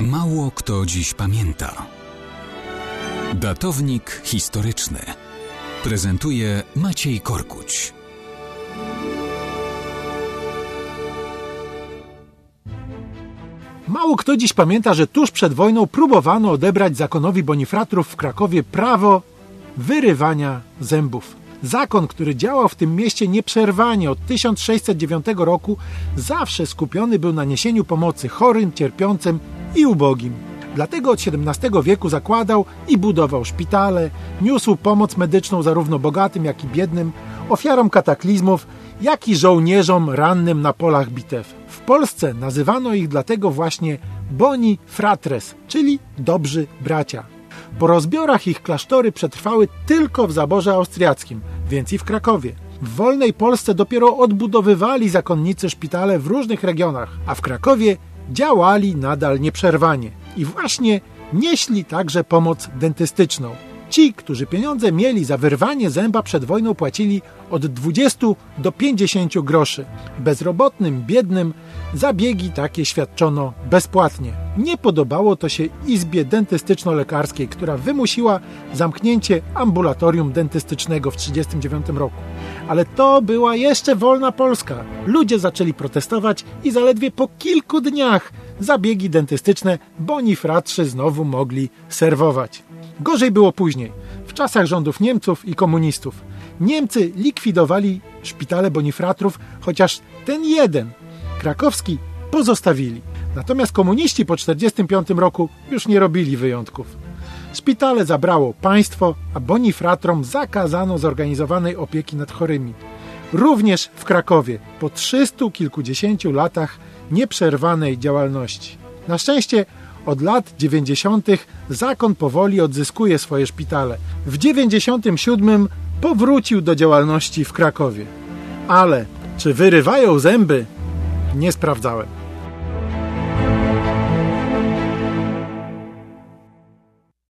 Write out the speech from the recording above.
Mało kto dziś pamięta. Datownik historyczny prezentuje Maciej Korkuć. Mało kto dziś pamięta, że tuż przed wojną próbowano odebrać zakonowi Bonifratrów w Krakowie prawo wyrywania zębów. Zakon, który działał w tym mieście nieprzerwanie od 1609 roku, zawsze skupiony był na niesieniu pomocy chorym, cierpiącym i ubogim. Dlatego od XVII wieku zakładał i budował szpitale, niósł pomoc medyczną zarówno bogatym, jak i biednym, ofiarom kataklizmów, jak i żołnierzom rannym na polach bitew. W Polsce nazywano ich dlatego właśnie boni fratres, czyli dobrzy bracia. Po rozbiorach ich klasztory przetrwały tylko w zaborze austriackim, więc i w Krakowie. W wolnej Polsce dopiero odbudowywali zakonnicy szpitale w różnych regionach, a w Krakowie działali nadal nieprzerwanie. I właśnie nieśli także pomoc dentystyczną. Ci, którzy pieniądze mieli za wyrwanie zęba przed wojną, płacili od 20 do 50 groszy. Bezrobotnym, biednym zabiegi takie świadczono bezpłatnie. Nie podobało to się Izbie Dentystyczno-Lekarskiej, która wymusiła zamknięcie ambulatorium dentystycznego w 1939 roku. Ale to była jeszcze wolna Polska. Ludzie zaczęli protestować i zaledwie po kilku dniach zabiegi dentystyczne bonifratrzy znowu mogli serwować. Gorzej było później, w czasach rządów Niemców i komunistów. Niemcy likwidowali szpitale bonifratrów, chociaż ten jeden, krakowski, pozostawili. Natomiast komuniści po 1945 roku już nie robili wyjątków. Szpitale zabrało państwo, a bonifratrom zakazano zorganizowanej opieki nad chorymi. Również w Krakowie, po trzystu kilkudziesięciu latach nieprzerwanej działalności. Na szczęście od lat 90. zakon powoli odzyskuje swoje szpitale. W 97 powrócił do działalności w Krakowie. Ale czy wyrywają zęby? Nie sprawdzałem.